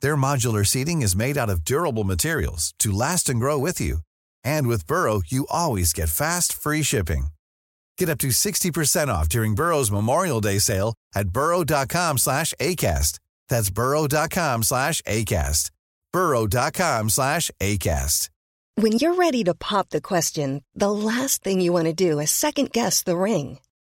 Their modular seating is made out of durable materials to last and grow with you. And with Burrow, you always get fast, free shipping. Get up to 60% off during Burrow's Memorial Day sale at burrow.com slash ACAST. That's burrow.com slash ACAST. burrow.com slash ACAST. When you're ready to pop the question, the last thing you want to do is second guess the ring.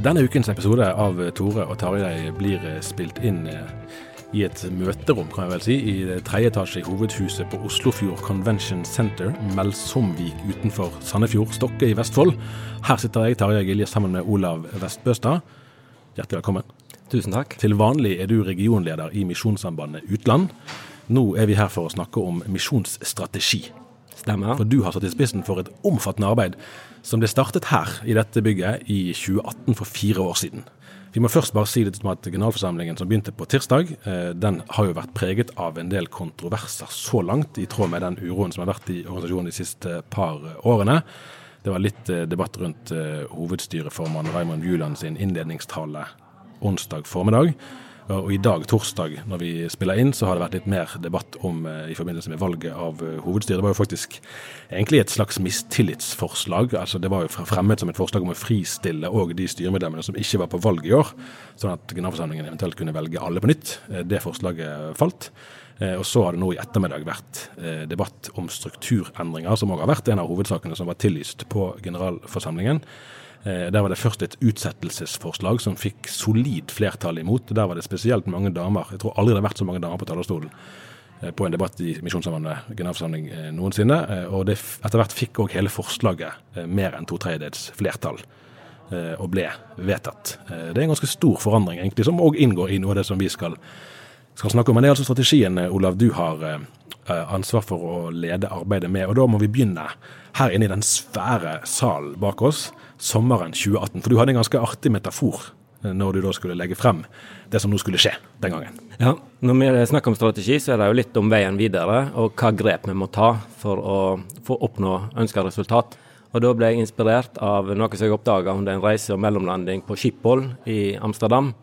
Denne ukens episode av Tore og Tarjei blir spilt inn eh, i et møterom, kan jeg vel si, i tredje etasje i hovedhuset på Oslofjord Convention Center, Melsomvik utenfor Sandefjord, Stokke i Vestfold. Her sitter jeg, Tarjei Gilje, sammen med Olav Vestbøstad. Hjertelig velkommen. Tusen takk. Til vanlig er du regionleder i Misjonssambandet Utland. Nå er vi her for å snakke om misjonsstrategi. Stemmer. For du har satt i spissen for et omfattende arbeid som ble startet her i dette bygget i 2018, for fire år siden. Vi må først bare si litt om at Generalforsamlingen som begynte på tirsdag, eh, den har jo vært preget av en del kontroverser så langt, i tråd med den uroen som har vært i organisasjonen de siste par årene. Det var litt eh, debatt rundt eh, hovedstyreformann Raymond Juland sin innledningstale onsdag formiddag. Og i dag, torsdag, når vi spiller inn, så har det vært litt mer debatt om i forbindelse med valget av hovedstyret. Det var jo faktisk egentlig et slags mistillitsforslag. altså Det var jo fremmet som et forslag om å fristille òg de styremedlemmene som ikke var på valg i år, sånn at generalforsamlingen eventuelt kunne velge alle på nytt. Det forslaget falt. Og så har det nå i ettermiddag vært debatt om strukturendringer, som òg har vært en av hovedsakene som var tillyst på generalforsamlingen. Der var det først et utsettelsesforslag som fikk solid flertall imot. Der var det spesielt mange damer. Jeg tror aldri det har vært så mange damer på talerstolen på en debatt i Misjonssambandet generalforsamling noensinne. Og det, etter hvert fikk òg hele forslaget mer enn to tredjedels flertall og ble vedtatt. Det er en ganske stor forandring, egentlig, som òg inngår i noe av det som vi skal, skal snakke om. Men det er altså strategien, Olav, du har ansvar for å lede arbeidet med. Og da må vi begynne her inne i den svære salen bak oss sommeren 2018. For du hadde en ganske artig metafor når du da skulle legge frem det som nå skulle skje den gangen. Ja, Når vi snakker om strategi, så er det jo litt om veien videre, og hva grep vi må ta for å få oppnå ønska resultat. Og Da ble jeg inspirert av noe som jeg oppdaga under en reise og mellomlanding på Schiphol i Amsterdam.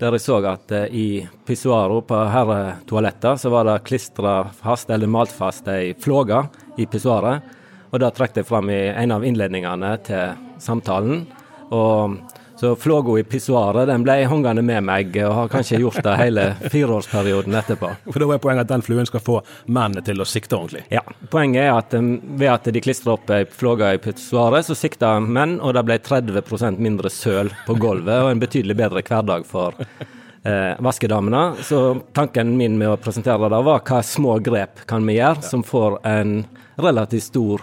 Der jeg så at i pissoaro på herretoaletter så var det klistra fast eller malt fast ei flåge i pissoaret. Og det trakk jeg fram i en av innledningene til samtalen. Og så flåga i pissoaret den ble hengende med meg, og har kanskje gjort det hele fireårsperioden etterpå. For da er poenget at den fluen skal få mennene til å sikte ordentlig? Ja. Poenget er at um, ved at de klistrer opp ei flåge i pissoaret, så sikta menn, og det ble 30% mindre søl på gulvet, og en betydelig bedre hverdag for eh, vaskedamene. Så tanken min med å presentere det var hva små grep kan vi gjøre som får en relativt stor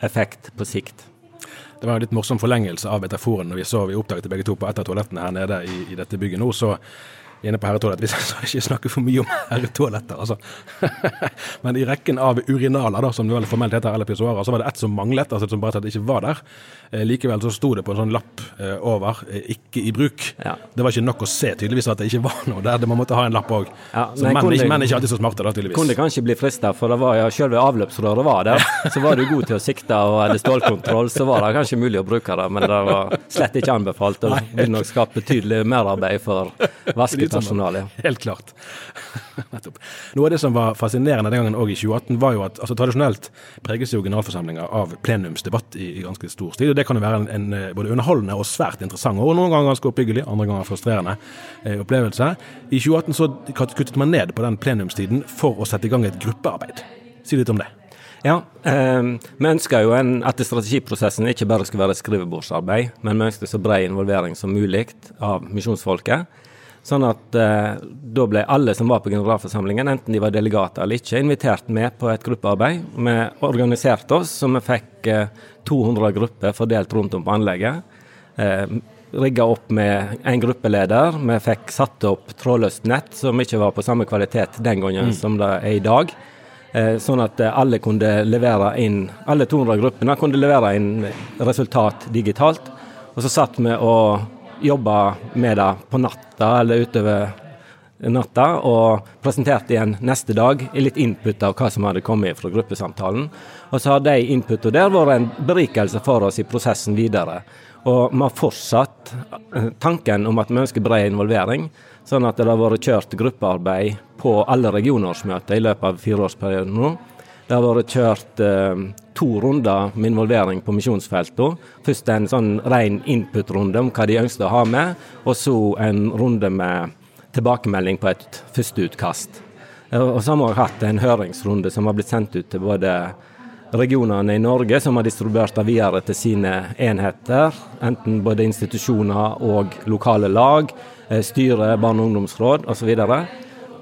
effekt på sikt. Det var en litt morsom forlengelse av metaforen når vi så vi oppdaget begge to på et av toalettene her nede i, i dette bygget nå. Så inne på herretoalett. Vi skal ikke snakke for mye om herretoaletter, altså. Men i rekken av urinaler, da, som det vel formelt heter, eller pissoarer, så var det ett som manglet, altså som bare slett ikke var der. Eh, likevel så sto det på en sånn lapp eh, over eh, 'ikke i bruk'. Ja. Det var ikke nok å se tydeligvis at det ikke var noe der. Man måtte ha en lapp òg. Ja, så men menn, ikke, menn er ikke alltid så smarte, da, tydeligvis. Kunne kanskje bli frista, for det var ja, selve avløpsrøret var der. Så var du god til å sikte og hadde stålkontroll, så var det kanskje mulig å bruke det, men det var slett ikke anbefalt. Og ville nok skapt betydelig merarbeid for vaskepersonalet. Helt klart. Nettopp. Noe av det som var fascinerende den gangen òg i 2018, var jo at altså, tradisjonelt preges jo generalforsamlinger av plenumsdebatt i, i ganske stor stil. og Det kan jo være en, en eh, både underholdende og svært interessant, og noen ganger ganske oppbyggelig, andre ganger frustrerende eh, opplevelse. I 2018 så kuttet man ned på den plenumstiden for å sette i gang et gruppearbeid. Si litt om det. Ja, eh, vi ønsker jo en, at strategiprosessen ikke bare skal være skrivebordsarbeid, men vi ønsker så bred involvering som mulig av misjonsfolket. Sånn at eh, da ble alle som var på generalforsamlingen, enten de var delegater eller ikke, invitert med på et gruppearbeid. Vi organiserte oss, så vi fikk eh, 200 grupper fordelt rundt om på anlegget. Eh, rigga opp med en gruppeleder. Vi fikk satt opp trådløst nett, som ikke var på samme kvalitet den gangen som det er i dag. Eh, sånn at eh, alle kunne levere inn, alle 200 gruppene kunne levere inn resultat digitalt. Og så satt vi og jobba med det på natta eller utover natta, og presenterte igjen neste dag i litt input av hva som hadde kommet fra gruppesamtalen. Og så har de inputene der vært en berikelse for oss i prosessen videre. Og vi har fortsatt eh, tanken om at vi ønsker bred involvering, sånn at det har vært kjørt gruppearbeid på alle regionårsmøter i løpet av fireårsperioden nå. Det har vært kjørt eh, to runder med involvering på misjonsfeltene. Først en sånn ren input-runde om hva de ønsket å ha med, og så en runde med tilbakemelding på et førsteutkast. Eh, Og så har vi også hatt en høringsrunde som har blitt sendt ut til både regionene i Norge, som har distribuert det videre til sine enheter, enten både institusjoner og lokale lag, eh, styre, barne- og ungdomsråd osv.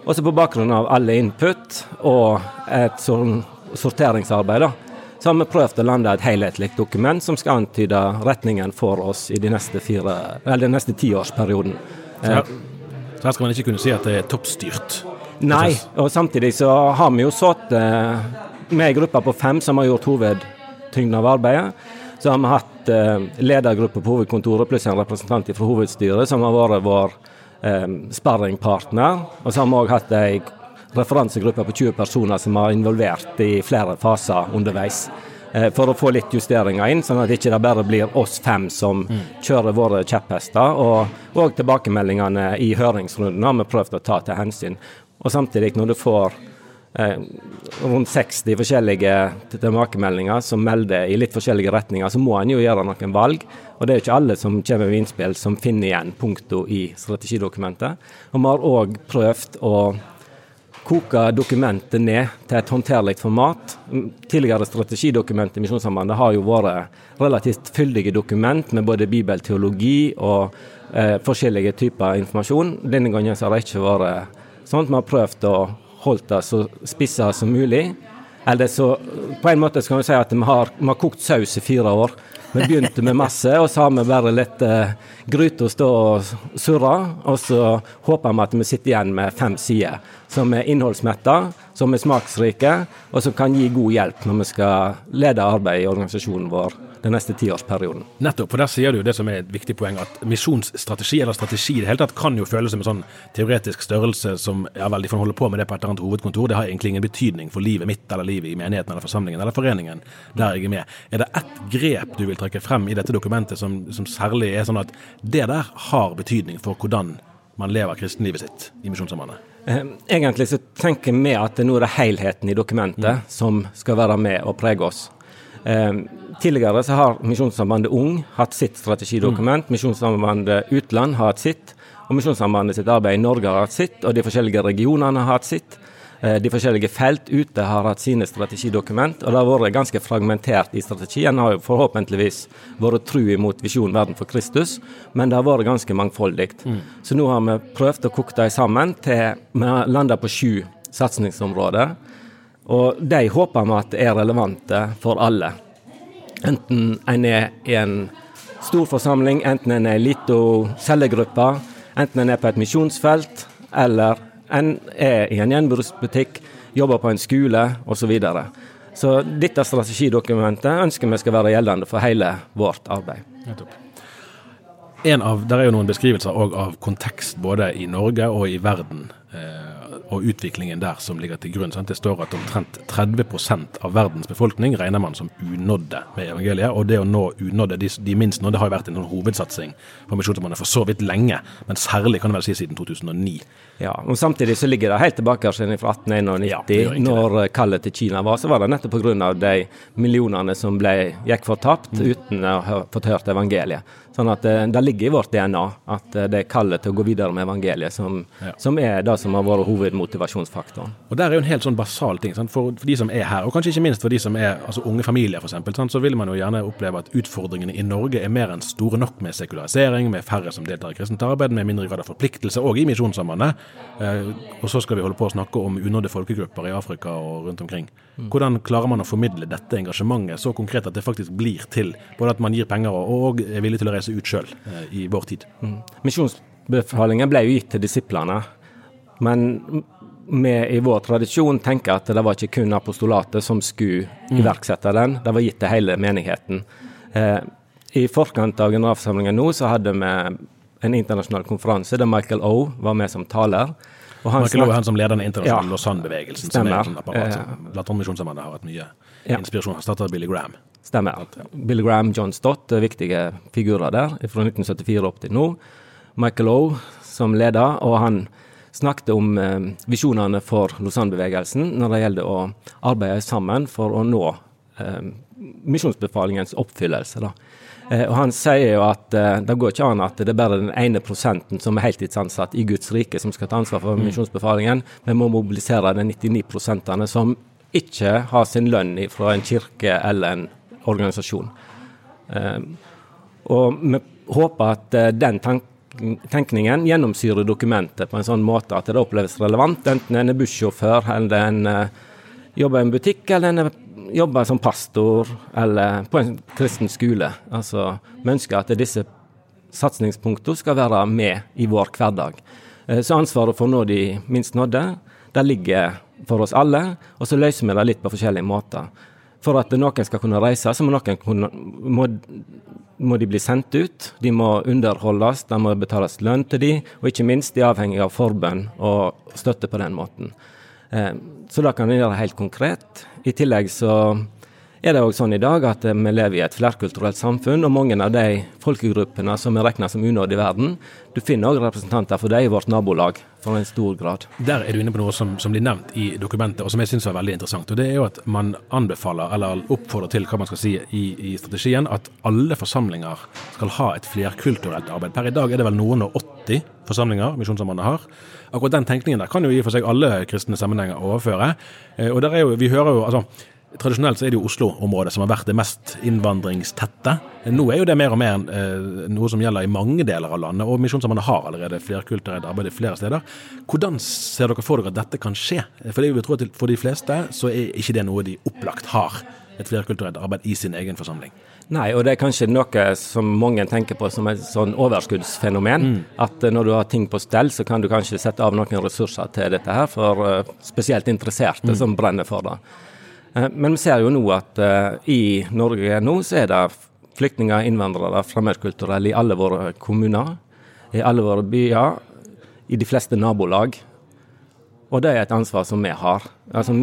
Også på bakgrunn av alle input og et sånn sorteringsarbeid, da, så har vi prøvd å lande et helhetlig dokument som skal antyde retningen for oss i de neste, fire, den neste tiårsperioden. Så her, så her skal man ikke kunne si at det er toppstyrt. Nei, og samtidig så har vi jo sittet med en gruppe på fem som har gjort hovedtyngden av arbeidet. Så har vi hatt eh, ledergruppe på hovedkontoret pluss en representant fra hovedstyret som har vært vår eh, sparringpartner. Og så har vi òg hatt ei referansegruppe på 20 personer som har involvert i flere faser underveis. Eh, for å få litt justeringer inn, sånn at det ikke bare blir oss fem som kjører våre kjepphester. Og, og tilbakemeldingene i høringsrunden har vi prøvd å ta til hensyn. Og samtidig, når du får eh, rundt 60 forskjellige tilbakemeldinger som melder i litt forskjellige retninger, så må en jo gjøre noen valg. Og det er jo ikke alle som kommer med innspill som finner igjen punkter i strategidokumentet. Og vi har òg prøvd å koke dokumentet ned til et håndterlig format. Tidligere strategidokument i Misjonssambandet har jo vært relativt fyldige dokument med både bibelteologi og eh, forskjellige typer informasjon. Denne gangen har det ikke vært sånn. Vi har prøvd å holde det så spissa som mulig. Eller så, på en måte skal vi si at vi har, vi har kokt saus i fire år. Vi begynte med masse, og så har vi bare litt eh, gryte å stå og surre. Og så håper vi at vi sitter igjen med fem sider som er innholdsmetta, som er smaksrike, og som kan gi god hjelp når vi skal lede arbeidet i organisasjonen vår den neste tiårsperioden. Nettopp, for der sier du jo det som er et viktig poeng, at misjonsstrategi eller strategi i det hele tatt kan jo føles som en sånn teoretisk størrelse som ja vel, de får holde på med det på et eller annet hovedkontor. Det har egentlig ingen betydning for livet mitt eller livet i menigheten eller forsamlingen eller foreningen der jeg er med. Er det ett grep du vil trekke frem i dette dokumentet som, som særlig er sånn at det der har betydning for hvordan man lever kristenlivet sitt i Misjonssambandet? Eh, Egentlig så tenker vi at det nå er det helheten i dokumentet som skal være med og prege oss. Eh, tidligere så har Misjonssambandet Ung hatt sitt strategidokument, Misjonssambandet Utland har hatt sitt, og Misjonssambandet sitt arbeid i Norge har hatt sitt, og de forskjellige regionene har hatt sitt. Eh, De forskjellige felt ute har hatt sine strategidokument, og det har vært ganske fragmentert i strategien. har jo forhåpentligvis vært tru imot visjonen verden for Kristus, men det har vært ganske mangfoldig. Så nå har vi prøvd å koke dem sammen til vi har landa på sju satsingsområder. Og de håper vi at er relevante for alle. Enten en er i en stor forsamling, enten en er ei lita cellegruppe, Enten en er på et misjonsfelt, eller en er i en gjenbruksbutikk, jobber på en skole osv. Så, så dette strategidokumentet ønsker vi skal være gjeldende for hele vårt arbeid. En av, der er jo noen beskrivelser av kontekst både i Norge og i verden. Eh, og utviklingen der som ligger til grunn. Sant? Det står at omtrent 30% av verdens befolkning regner man som unådde med evangeliet. Og det å nå unådde, de, de minst nådde, har jo vært en sånn hovedsatsing for Misjonssambandet for så vidt lenge. Men særlig kan det vel si siden 2009. Ja, og Samtidig så ligger det helt tilbake fra 1891, ja, når kallet til Kina var. Så var det nettopp pga. de millionene som ble, gikk fortapt mm. uten å ha fått hørt evangeliet. Sånn at eh, Det ligger i vårt DNA at eh, det er kallet til å gå videre med evangeliet som, ja. som er det som har vært hovedmotivasjonsfaktoren. Og Der er jo en helt sånn basal ting. For, for, de som er her, og kanskje ikke minst for de som er altså unge familier f.eks., så vil man jo gjerne oppleve at utfordringene i Norge er mer enn store nok med sekularisering, med færre som deltar i kristent arbeid, med mindre grad av forpliktelse, og i Misjonssambandet. Eh, og så skal vi holde på å snakke om unådde folkegrupper i Afrika og rundt omkring. Mm. Hvordan klarer man å formidle dette engasjementet så konkret at det faktisk blir til både at man gir penger og er villig til å reise seg ut sjøl eh, i vår tid. Mm. Misjonsbefalingen ble jo gitt til disiplene, men vi i vår tradisjon tenker at det var ikke kun apostolatet som skulle mm. iverksette den, det var gitt til hele menigheten. Eh, I forkant av generalforsamlingen nå så hadde vi en internasjonal konferanse der Michael O var med som taler. Og han Michael O er han som leder den internasjonale ja, Lausanne-bevegelsen, som er et apparat som eh, har hatt mye ja. inspirasjon. Han startet Billy Graham. Stemmer. Billy Graham, John Stott, viktige figurer der fra 1974 opp til nå. Michael O som leder, og han snakket om eh, visjonene for Lausanne-bevegelsen når det gjelder å arbeide sammen for å nå eh, misjonsbefalingens oppfyllelse. da. Eh, og Han sier jo at eh, det går ikke an at det er bare den ene prosenten som er heltidsansatt i Guds rike som skal ta ansvar for mm. misjonsbefalingen. Vi må mobilisere de 99 prosentene som ikke har sin lønn fra en kirke eller en organisasjon. Ehm, og vi håper at eh, den tenkningen gjennomsyrer dokumentet på en sånn måte at det oppleves relevant, enten en er bussjåfør, eller en eh, jobber i en butikk, eller en jobber som pastor, eller på en kristen skole. Altså, Vi ønsker at disse satsingspunktene skal være med i vår hverdag. Eh, så ansvaret for å nå de minst nådde, der ligger for oss alle, og så løser vi det litt på forskjellige måter. For at noen skal kunne reise, så må, noen kunne, må, må de bli sendt ut. De må underholdes, det må betales lønn til de, og ikke minst de er avhengig av forbønn og støtte på den måten. Eh, så da kan vi gjøre helt konkret. I tillegg så er det òg sånn i dag at vi lever i et flerkulturelt samfunn, og mange av de folkegruppene som er regna som unådde i verden, du finner òg representanter for dem i vårt nabolag, for en stor grad. Der er du inne på noe som, som blir nevnt i dokumentet, og som jeg syns er veldig interessant. og Det er jo at man anbefaler, eller oppfordrer til, hva man skal si i, i strategien, at alle forsamlinger skal ha et flerkulturelt arbeid. Per i dag er det vel noen og 80 forsamlinger Misjonssambandet har. Akkurat den tenkningen der kan jo i og for seg alle kristne sammenhenger overføre. Eh, og der er jo, vi hører jo, altså Tradisjonelt så er det jo Oslo-området som har vært det mest innvandringstette. Nå er jo det mer og mer eh, noe som gjelder i mange deler av landet, og Misjonssambandet har allerede flerkulturelt arbeid i flere steder. Hvordan ser dere for dere at dette kan skje? For det er jo tro at for de fleste så er ikke det noe de opplagt har, et flerkulturelt arbeid i sin egen forsamling. Nei, og det er kanskje noe som mange tenker på som et sånn overskuddsfenomen. Mm. At uh, når du har ting på stell, så kan du kanskje sette av noen ressurser til dette her for uh, spesielt interesserte mm. som brenner for det. Uh, men vi ser jo nå at i Norge nå så er det flyktninger, innvandrere, fremmedkulturelle i alle våre kommuner, i alle våre byer, i de fleste nabolag. Og det er et ansvar som vi har. Altså,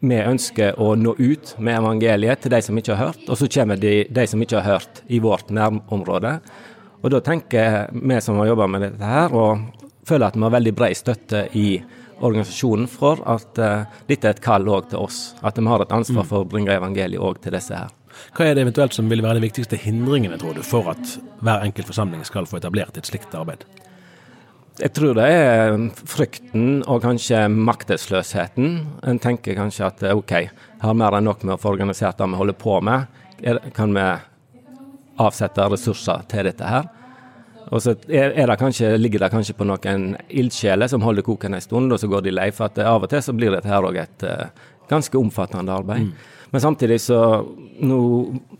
vi ønsker å nå ut med evangeliet til de som ikke har hørt, og så kommer de, de som ikke har hørt i vårt nærområde. Og da tenker vi som har jobba med dette her, og føler at vi har veldig bred støtte i organisasjonen for at uh, dette er et kall òg til oss. At vi har et ansvar for å bringe evangeliet òg til disse her. Hva er det eventuelt som vil være de viktigste hindringene, tror du, for at hver enkelt forsamling skal få etablert et slikt arbeid? Jeg tror det er frykten og kanskje maktesløsheten. En tenker kanskje at OK, har mer enn nok med å få organisert det vi holder på med. Kan vi avsette ressurser til dette her? Og så er det kanskje, ligger det kanskje på noen ildsjeler som holder koken en stund, og så går de lei. For at av og til så blir dette her òg et uh, ganske omfattende arbeid. Mm. Men samtidig så Nå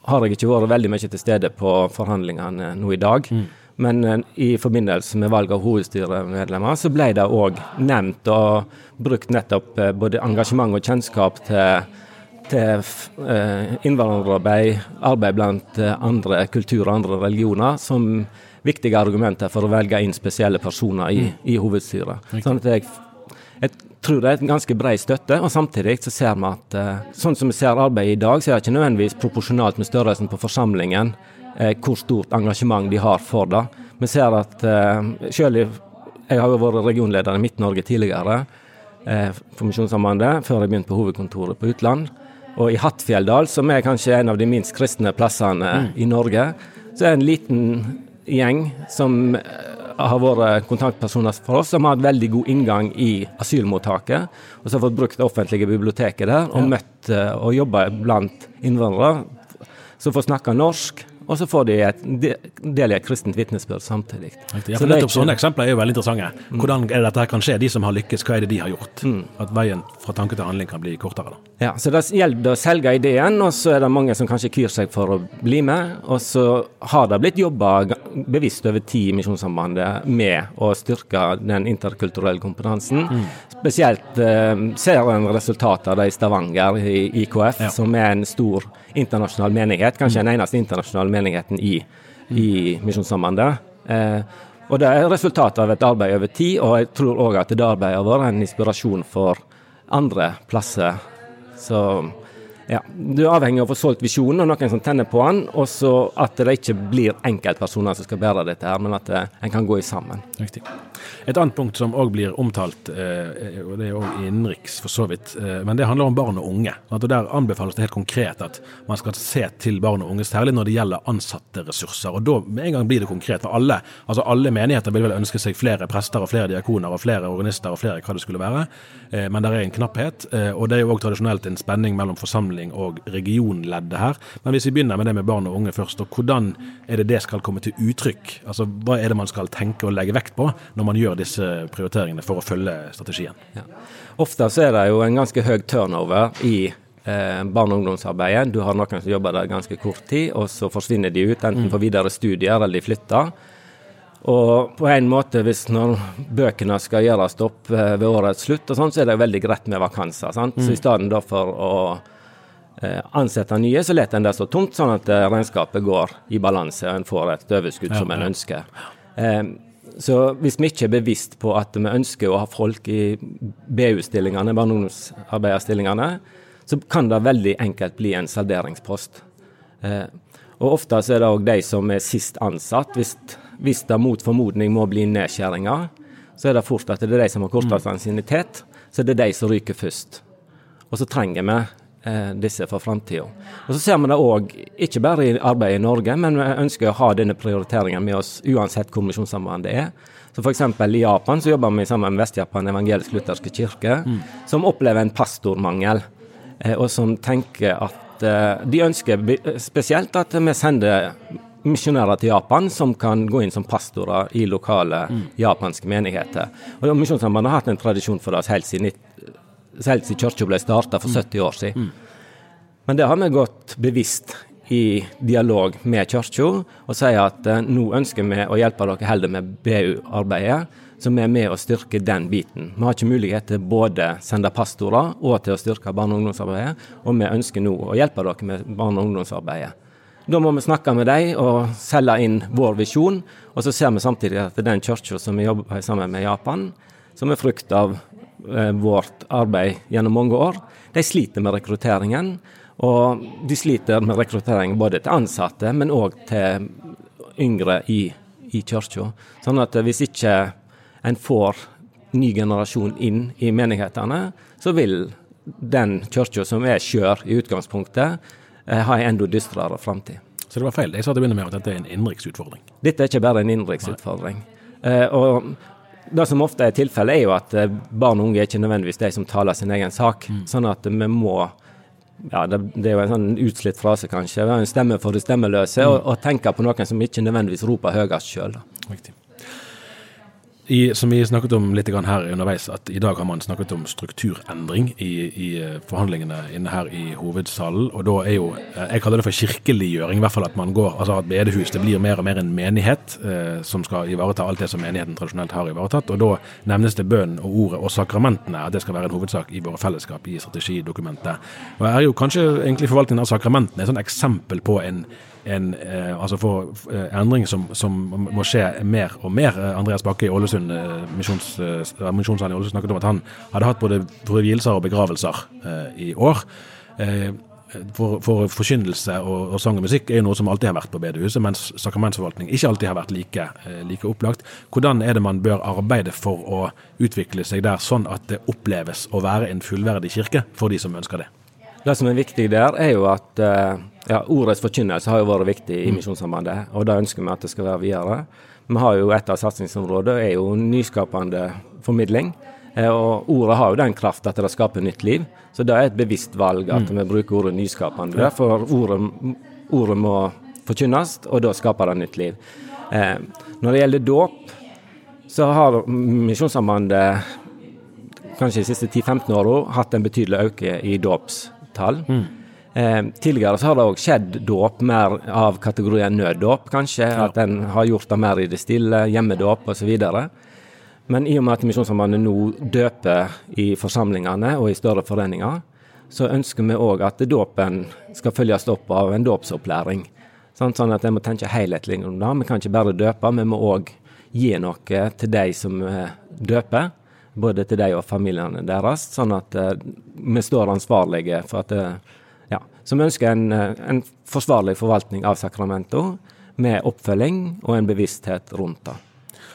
har jeg ikke vært veldig mye til stede på forhandlingene nå i dag. Mm. Men eh, i forbindelse med valg av hovedstyremedlemmer, så ble det òg nevnt og brukt nettopp eh, både engasjement og kjennskap til, til eh, innvandrerarbeid, arbeid blant andre kulturer og andre religioner, som viktige argumenter for å velge inn spesielle personer i, i hovedstyret. Sånn at jeg, jeg tror det er en ganske bred støtte, og samtidig så ser vi at sånn som vi ser arbeidet i dag, så er det ikke nødvendigvis proporsjonalt med størrelsen på forsamlingen eh, hvor stort engasjement de har for det. Vi ser at eh, selv Jeg har jo vært regionleder i Midt-Norge tidligere eh, for Misjonssambandet, før jeg begynte på hovedkontoret på utland. Og i Hattfjelldal, som er kanskje en av de minst kristne plassene mm. i Norge, så er en liten gjeng som eh, har vært kontaktpersoner for oss, som har hatt veldig god inngang i asylmottaket. Og som har fått brukt det offentlige biblioteket der, og møtt eh, og jobba blant innvandrere som får snakke norsk, og så får de et del i et kristent vitnesbyrd samtidig. Ja, for nettopp Sånne eksempler er jo veldig interessante. Mm. Hvordan er det dette her kan skje? De som har lykkes, hva er det de har gjort? Mm. At veien fra tanke til handling kan bli kortere. da. Ja, så Det gjelder å selge ideen, og så er det mange som kanskje kyr seg for å bli med. Og så har det blitt jobba bevisst over tid i Misjonssambandet med å styrke den interkulturelle kompetansen. Mm. Spesielt eh, ser en resultatet av det i Stavanger, i IKF, ja. som er en stor internasjonal menighet. Kanskje mm. den eneste internasjonale menigheten i, i Misjonssambandet. Eh, og Det er resultatet av et arbeid over tid, og jeg tror òg at det arbeidet har vært en inspirasjon for andre plasser. Så ja, Du er avhengig av å få solgt visjonen og noen som tenner på den, og så at det ikke blir enkeltpersoner som skal bære dette, her, men at det, en kan gå i sammen. Riktig. Et annet punkt som òg blir omtalt, eh, og det er òg innenriks for så vidt, eh, men det handler om barn og unge. At Der anbefales det helt konkret at man skal se til barn og unge, særlig når det gjelder ansatte ressurser. Og da med en gang blir det konkret. For alle, altså alle menigheter vil vel ønske seg flere prester og flere diakoner og flere organister og flere hva det skulle være, eh, men det er en knapphet. Og det er jo òg tradisjonelt en spenning mellom forsamling og regionleddet her. Men hvis vi begynner med det med barn og unge først, og hvordan er det det skal komme til uttrykk? Altså Hva er det man skal tenke og legge vekt på når man gjør disse prioriteringene for å følge strategien? Ja. Ofte så er det jo en ganske høy turnover i eh, barne- og ungdomsarbeidet. Du har noen som jobber der ganske kort tid, og så forsvinner de ut, enten mm. for videre studier eller de flytter. Og på en måte, hvis når bøkene skal gjøres opp eh, ved årets slutt, og sånn, så er det veldig greit med vakanser. sant? Mm. Så i stedet for å ansette nye, så lar en det stå tomt, sånn at eh, regnskapet går i balanse og en får et overskudd som en ønsker. Eh, så hvis vi ikke er bevisst på at vi ønsker å ha folk i BU-stillingene, barne- og ungdomsarbeiderstillingene, så kan det veldig enkelt bli en salderingspost. Eh, og Ofte så er det òg de som er sist ansatt. Hvis, hvis, det mot formodning må bli nedskjæringer, så er det fort at det er de som har kortest mm. ansiennitet, så det er de som ryker først. Og så trenger vi eh, disse for framtida. Så ser vi det òg, ikke bare i arbeidet i Norge, men vi ønsker å ha denne prioriteringen med oss uansett hvor misjonssambandet er. Så F.eks. i Japan så jobber vi sammen med Vest-Japan evangelisk-lutherske kirke, mm. som opplever en pastormangel, eh, og som tenker at eh, de ønsker spesielt at vi sender misjonærer til Japan som kan gå inn som pastorer i lokale mm. japanske menigheter. Og Misjonssambandet har hatt en tradisjon for det helt siden helt siden kirka ble starta for 70 år siden. Men det har vi gått bevisst i dialog med kirka og sier at eh, nå ønsker vi å hjelpe dere heller med BU-arbeidet, som er med å styrke den biten. Vi har ikke mulighet til både sende pastorer og til å styrke barne- og ungdomsarbeidet, og vi ønsker nå å hjelpe dere med barne- og ungdomsarbeidet. Da må vi snakke med dem og selge inn vår visjon, og så ser vi samtidig at den kirka som vi jobber sammen med i Japan, som er frukt av vårt arbeid gjennom mange år, de sliter med rekrutteringen. Og de sliter med rekruttering både til ansatte, men òg til yngre i, i kirka. Sånn at hvis ikke en får ny generasjon inn i menighetene, så vil den kirka som er skjør i utgangspunktet, eh, ha en enda dystrere framtid. Så det var feil. Jeg sa til å begynne med at dette er en innenriksutfordring. Dette er ikke bare en innenriksutfordring. Eh, og det som ofte er tilfellet, er jo at eh, barn og unge er ikke nødvendigvis de som taler sin egen sak. Mm. Sånn at vi må ja, det, det, er jo en sånn utslitt frase, kanskje. Vi har en stemme for det stemmeløse, mm. og, og tenke på noen som ikke nødvendigvis roper høyest sjøl. I, som vi snakket om litt her underveis, at i dag har man snakket om strukturendring i, i eh, forhandlingene inne her i hovedsalen. Og da er jo eh, Jeg kaller det for kirkeliggjøring. I hvert fall at man går, altså at bedehus det blir mer og mer en menighet eh, som skal ivareta alt det som menigheten tradisjonelt har ivaretatt. Og da nevnes det bønn og ordet og sakramentene. At det skal være en hovedsak i våre fellesskap i strategidokumentet. Og er jo kanskje egentlig forvaltningen av sakramentene et sånn eksempel på en en eh, altså for eh, endring som, som, må skje mer og mer. Eh, Andreas Bakke i Ålesund, eh, misjons, eh, i Ålesund snakket om at han hadde hatt både forvielser og begravelser eh, i år. For, for, forkynnelse og, og, sang og musikk er jo noe som alltid har vært på bedehuset, mens sakramentsforvaltning ikke alltid har vært like, like, opplagt. Hvordan er det man bør arbeide for å utvikle seg der, sånn at det oppleves å være en fullverdig kirke for de som ønsker det? Det som er viktig der, er jo at ja, Ordets forkynnelse har jo vært viktig i mm. Misjonssambandet, og da ønsker vi at det skal være videre. Vi har jo Et av satsingsområdene er jo nyskapende formidling. Eh, og Ordet har jo den kraft at det skaper nytt liv. Så det er et bevisst valg at mm. vi bruker ordet nyskapende. For ordet, ordet må forkynnes, og da skaper det nytt liv. Eh, når det gjelder dåp, så har Misjonssambandet kanskje de siste 10-15 åra hatt en betydelig økning i dåpstall. Mm. Eh, tidligere så har det òg skjedd dåp mer av kategorien nøddåp, kanskje. Ja. At en har gjort det mer i det stille, hjemmedåp osv. Men i og med at Misjonssambandet nå døper i forsamlingene og i større foreninger, så ønsker vi òg at dåpen skal følges opp av en dåpsopplæring. Sånn, sånn at en må tenke helhetlig om det. Vi kan ikke bare døpe, vi må òg gi noe til de som eh, døper. Både til de og familiene deres, sånn at uh, vi står ansvarlige for at uh, som ønsker en, eh, en forsvarlig forvaltning av sacramento med oppfølging og en bevissthet rundt det.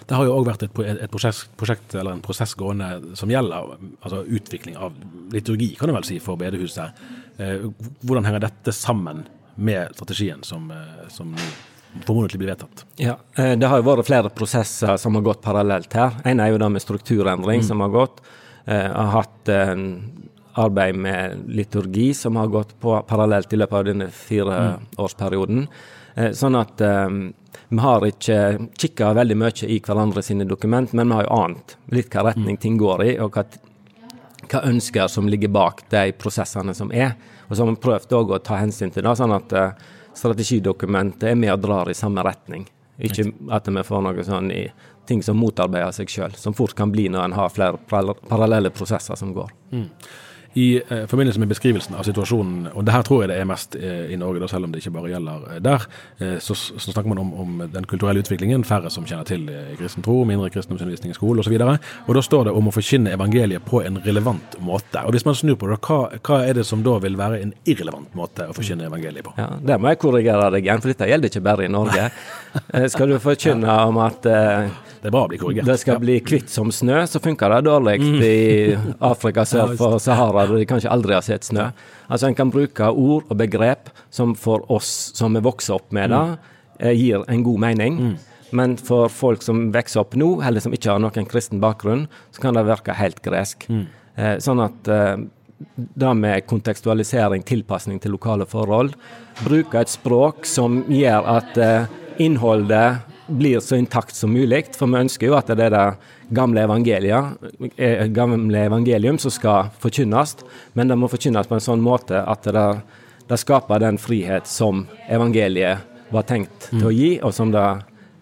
Det har jo òg vært et, et prosjekt, prosjekt, eller en prosess gående som gjelder altså utvikling av liturgi, kan du vel si, for bedehuset. Eh, hvordan henger dette sammen med strategien som, eh, som formodentlig blir vedtatt? Ja, Det har jo vært flere prosesser som har gått parallelt her. En er jo det med strukturendring mm. som har gått. Jeg har hatt arbeid med liturgi som har gått på parallelt i løpet av denne fireårsperioden. Mm. Sånn at um, vi har ikke kikka veldig mye i hverandre sine dokument, men vi har jo ant litt hva retning mm. ting går i, og hva, hva, ønsker som ligger bak de prosessene som er. Og så har vi prøvd å ta hensyn til det, sånn at uh, strategidokumentet er med og drar i samme retning. Ikke at vi får noe sånn i ting som motarbeider seg sjøl, som fort kan bli når en har flere parallelle prosesser som går. Mm. I eh, forbindelse med beskrivelsen av situasjonen, og det her tror jeg det er mest eh, i Norge, da, selv om det ikke bare gjelder eh, der, eh, så, så, snakker man om, om, den kulturelle utviklingen. Færre som kjenner til eh, kristen tro, mindre kristendomsundervisning i skole osv. Og, og da står det om å forkynne evangeliet på en relevant måte. Og Hvis man snur på det, hva, hva er det som da vil være en irrelevant måte å forkynne evangeliet på? Ja, Der må jeg korrigere deg igjen, for dette gjelder ikke bare i Norge. Eh, skal du forkynne om at det er bra å bli korrigert. Det skal bli kvitt som snø, så funker det dårlig mm. i Afrika sør for Sahara, der de kanskje aldri har sett snø. Altså En kan bruke ord og begrep som for oss som er vokst opp med det, mm. gir en god mening. Mm. Men for folk som vokser opp nå, eller som ikke har noen kristen bakgrunn, så kan det virke helt gresk. Mm. Eh, sånn at eh, det med kontekstualisering, tilpasning til lokale forhold, bruke et språk som gjør at eh, innholdet blir så intakt som mulig. For vi ønsker jo at det er det gamle, evangeliet, gamle evangelium som skal forkynnes, men det må forkynnes på en sånn måte at det, det skaper den frihet som evangeliet var tenkt til å gi, og som det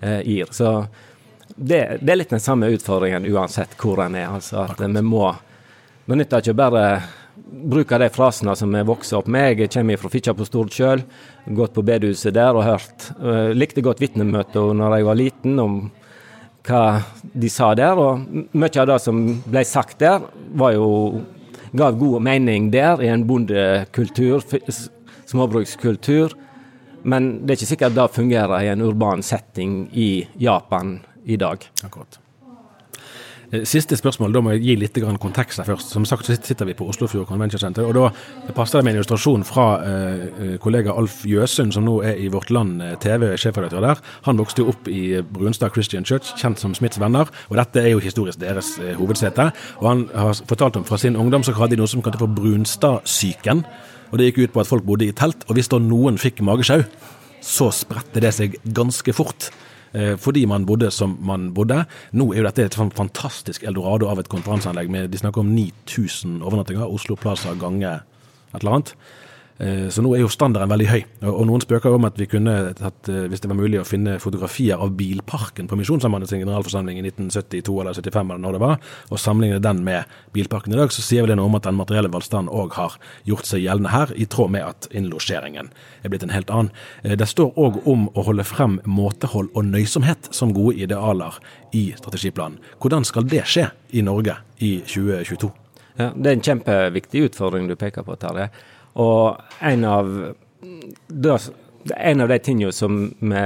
eh, gir. Så det, det, er litt den samme utfordringen uansett hvor en er. altså at vi må Det nytter ikke bare bruker de frasene som jeg vokste opp med. Jeg kommer fra Fitjar på Stord sjøl, gått på bedehuset der og hørt. Uh, likte godt vitnemøter når jeg var liten, om hva de sa der. Og mye av det som ble sagt der, var jo gav god mening der, i en bondekultur, småbrukskultur. Men det er ikke sikkert det fungerer i en urban setting i Japan i dag. Akkurat. Eh, siste spørsmål, da må jeg gi litt kontekst her først. Som sagt så sitter vi på Oslofjord Convention Center. og Da passer det med en illustrasjon fra eh, eh, kollega Alf Jøsund, som nå er i Vårt Land TV, sjefredaktør der. Han vokste jo opp i Brunstad Christian Church, kjent som Smiths venner. og Dette er jo historisk deres eh, hovedsete. og Han har fortalt om fra sin ungdom så hadde de noe som kalte for Brunstadsyken. og Det gikk ut på at folk bodde i telt, og hvis da noen fikk magesjau, så spredte det seg ganske fort. Eh, fordi man bodde som man bodde. Nå er jo dette et fantastisk eldorado av et konferanseanlegg. De snakker om 9000 overnattinger. Oslo Plaza gange et eller annet. Eh, så nå er jo standarden veldig høy. Og noen spøker om at vi kunne tatt, eh, hvis det var mulig å finne fotografier av bilparken på Misjonssambandets generalforsamling i 1972 eller 75 eller når det var, og sammenligne den med bilparken i dag, så sier vel det noe om at den materielle velstanden òg har gjort seg gjeldende her, i tråd med at innlosjeringen er blitt en helt annen. Eh, det står òg om å holde frem måtehold og nøysomhet som gode idealer i strategiplanen. Hvordan skal det skje i Norge i 2022? Ja, det er en kjempeviktig utfordring du peker på, Terje. Og en av, en av de tingene som vi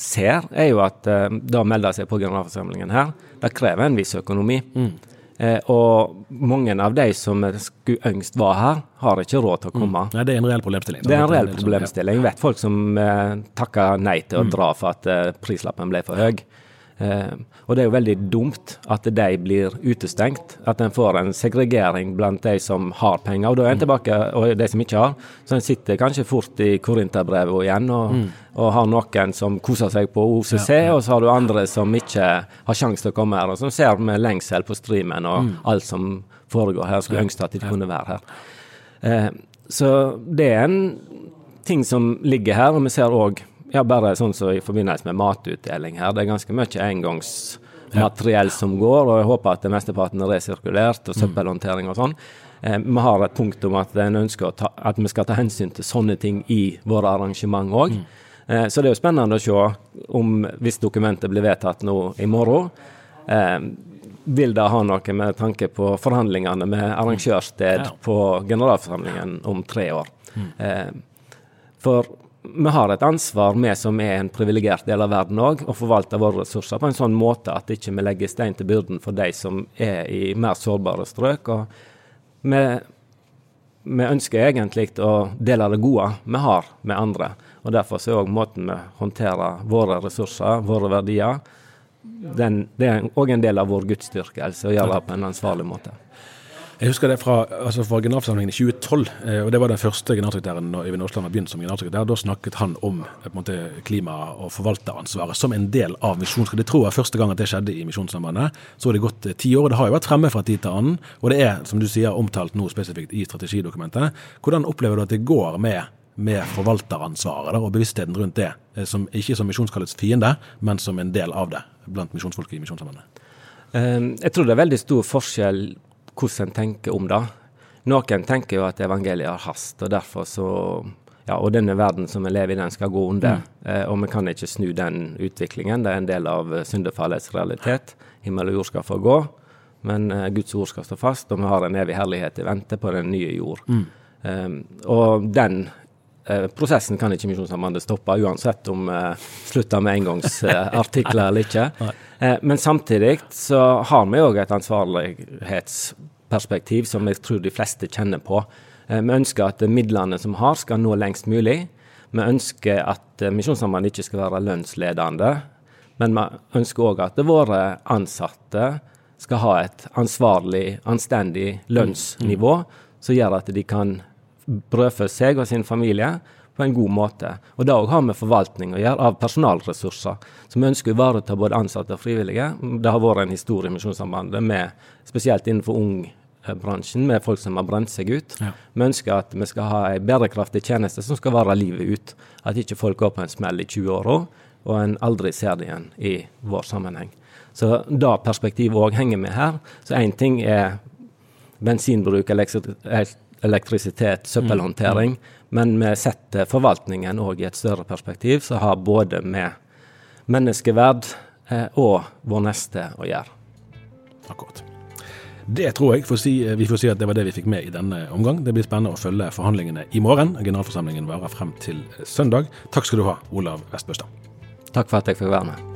ser, er jo at uh, det å melde seg på generalforsamlingen her, det krever en viss økonomi. Mm. Eh, og mange av de som skulle ønske var her, har ikke råd til å komme. Mm. Nei, Det er en reell problemstilling. Det er en reell problemstilling. Jeg vet folk som eh, takker nei til å mm. dra for at eh, prislappen ble for høy. Eh, og det er jo veldig dumt at de blir utestengt. At en får en segregering blant de som har penger. Og da er en tilbake og de som ikke har. Så en sitter kanskje fort i Korinterbrevet igjen og, mm. og, har noen som koser seg på OCC, ja, ja. og så har du andre som ikke har sjanse til å komme her, og som ser med lengsel på streamen og mm. alt som foregår her. Skulle ønske at de kunne være her. Eh, så det er en ting som ligger her, og vi ser òg ja, bare sånn som så i forbindelse med matutdeling her. Det er ganske mye engangsmateriell som går, og jeg håper at det mesteparten er resirkulert, og mm. søppelhåndtering og sånn. Eh, vi har et punkt om at en ønsker ta, at vi skal ta hensyn til sånne ting i våre arrangement òg. Mm. Eh, så det er jo spennende å se om, hvis dokumentet blir vedtatt nå i morgen, eh, vil det ha noe med tanke på forhandlingene med arrangørsted på generalforsamlingen om tre år. Mm. Eh, for vi har et ansvar, vi som er en privilegert del av verden òg, å forvalte våre ressurser på en sånn måte at ikke vi legger stein til byrden for de som er i mer sårbare strøk. og vi, vi ønsker egentlig å dele det gode vi har med andre. og Derfor er òg måten vi håndterer våre ressurser, våre verdier, den, det er òg en del av vår gudsdyrkelse å gjøre det på en ansvarlig måte. Jeg husker det fra, altså fra generalforsamlingen i 2012. Eh, og Det var den første generalsekretæren når Øyvind Aasland begynt som generalsekretær. Da snakket han om eh, måte, klima- og forvalteransvaret som en del av misjonsrådet. Jeg tror var første gang at det skjedde i Misjonssambandet. Så har det gått eh, ti år. og Det har jo vært fremme fra tid til annen. Og det er, som du sier, omtalt nå spesifikt i strategidokumentet. Hvordan opplever du at det går med, med forvalteransvaret da, og bevisstheten rundt det, som, ikke som misjonskallets fiende, men som en del av det blant misjonsfolket i Misjonssambandet? Jeg tror det er veldig stor forskjell hvordan en tenker om det. Noen tenker jo at evangeliet har hast, og derfor så ja, og denne verden som vi lever i, den skal gå under. Mm. Eh, og vi kan ikke snu den utviklingen. Det er en del av syndefallets realitet. Himmel og jord skal få gå, men eh, Guds ord skal stå fast, og vi har en evig herlighet i vente på den nye jord. Mm. Eh, og den eh, prosessen kan ikke Misjonssambandet stoppe, uansett om vi eh, slutter med engangsartikler eller ikke. Eh, men samtidig så har vi òg et ansvarlighetsperspektiv som jeg tror de fleste kjenner på. Eh, vi ønsker at midlene som vi har, skal nå lengst mulig. Vi ønsker at eh, Misjonssambandet ikke skal være lønnsledende. Men vi ønsker òg at våre ansatte skal ha et ansvarlig, anstendig lønnsnivå som gjør at de kan brødfø seg og sin familie på en god måte. Og Det òg har med forvaltning å gjøre, av personalressurser. Så vi ønsker å ivareta både ansatte og frivillige. Det har vært en historie i Misjonssambandet, med, spesielt innenfor ungbransjen, med folk som har brent seg ut. Ja. Vi ønsker at vi skal ha en bærekraftig tjeneste som skal vare livet ut. At ikke folk går på en smell i 20 år og en aldri ser det igjen i vår sammenheng. Så da perspektivet òg henger med her. Så én ting er bensinbruk, elektrisitet, søppelhåndtering. Mm. Men vi setter forvaltningen òg i et større perspektiv, som har både med menneskeverd eh, og vår neste å gjøre. Akkurat. Det tror jeg får si, vi får si at det var det vi fikk med i denne omgang. Det blir spennende å følge forhandlingene i morgen. Generalforsamlingen varer frem til søndag. Takk skal du ha, Olav Vestbøstad. Takk for at jeg fikk være med.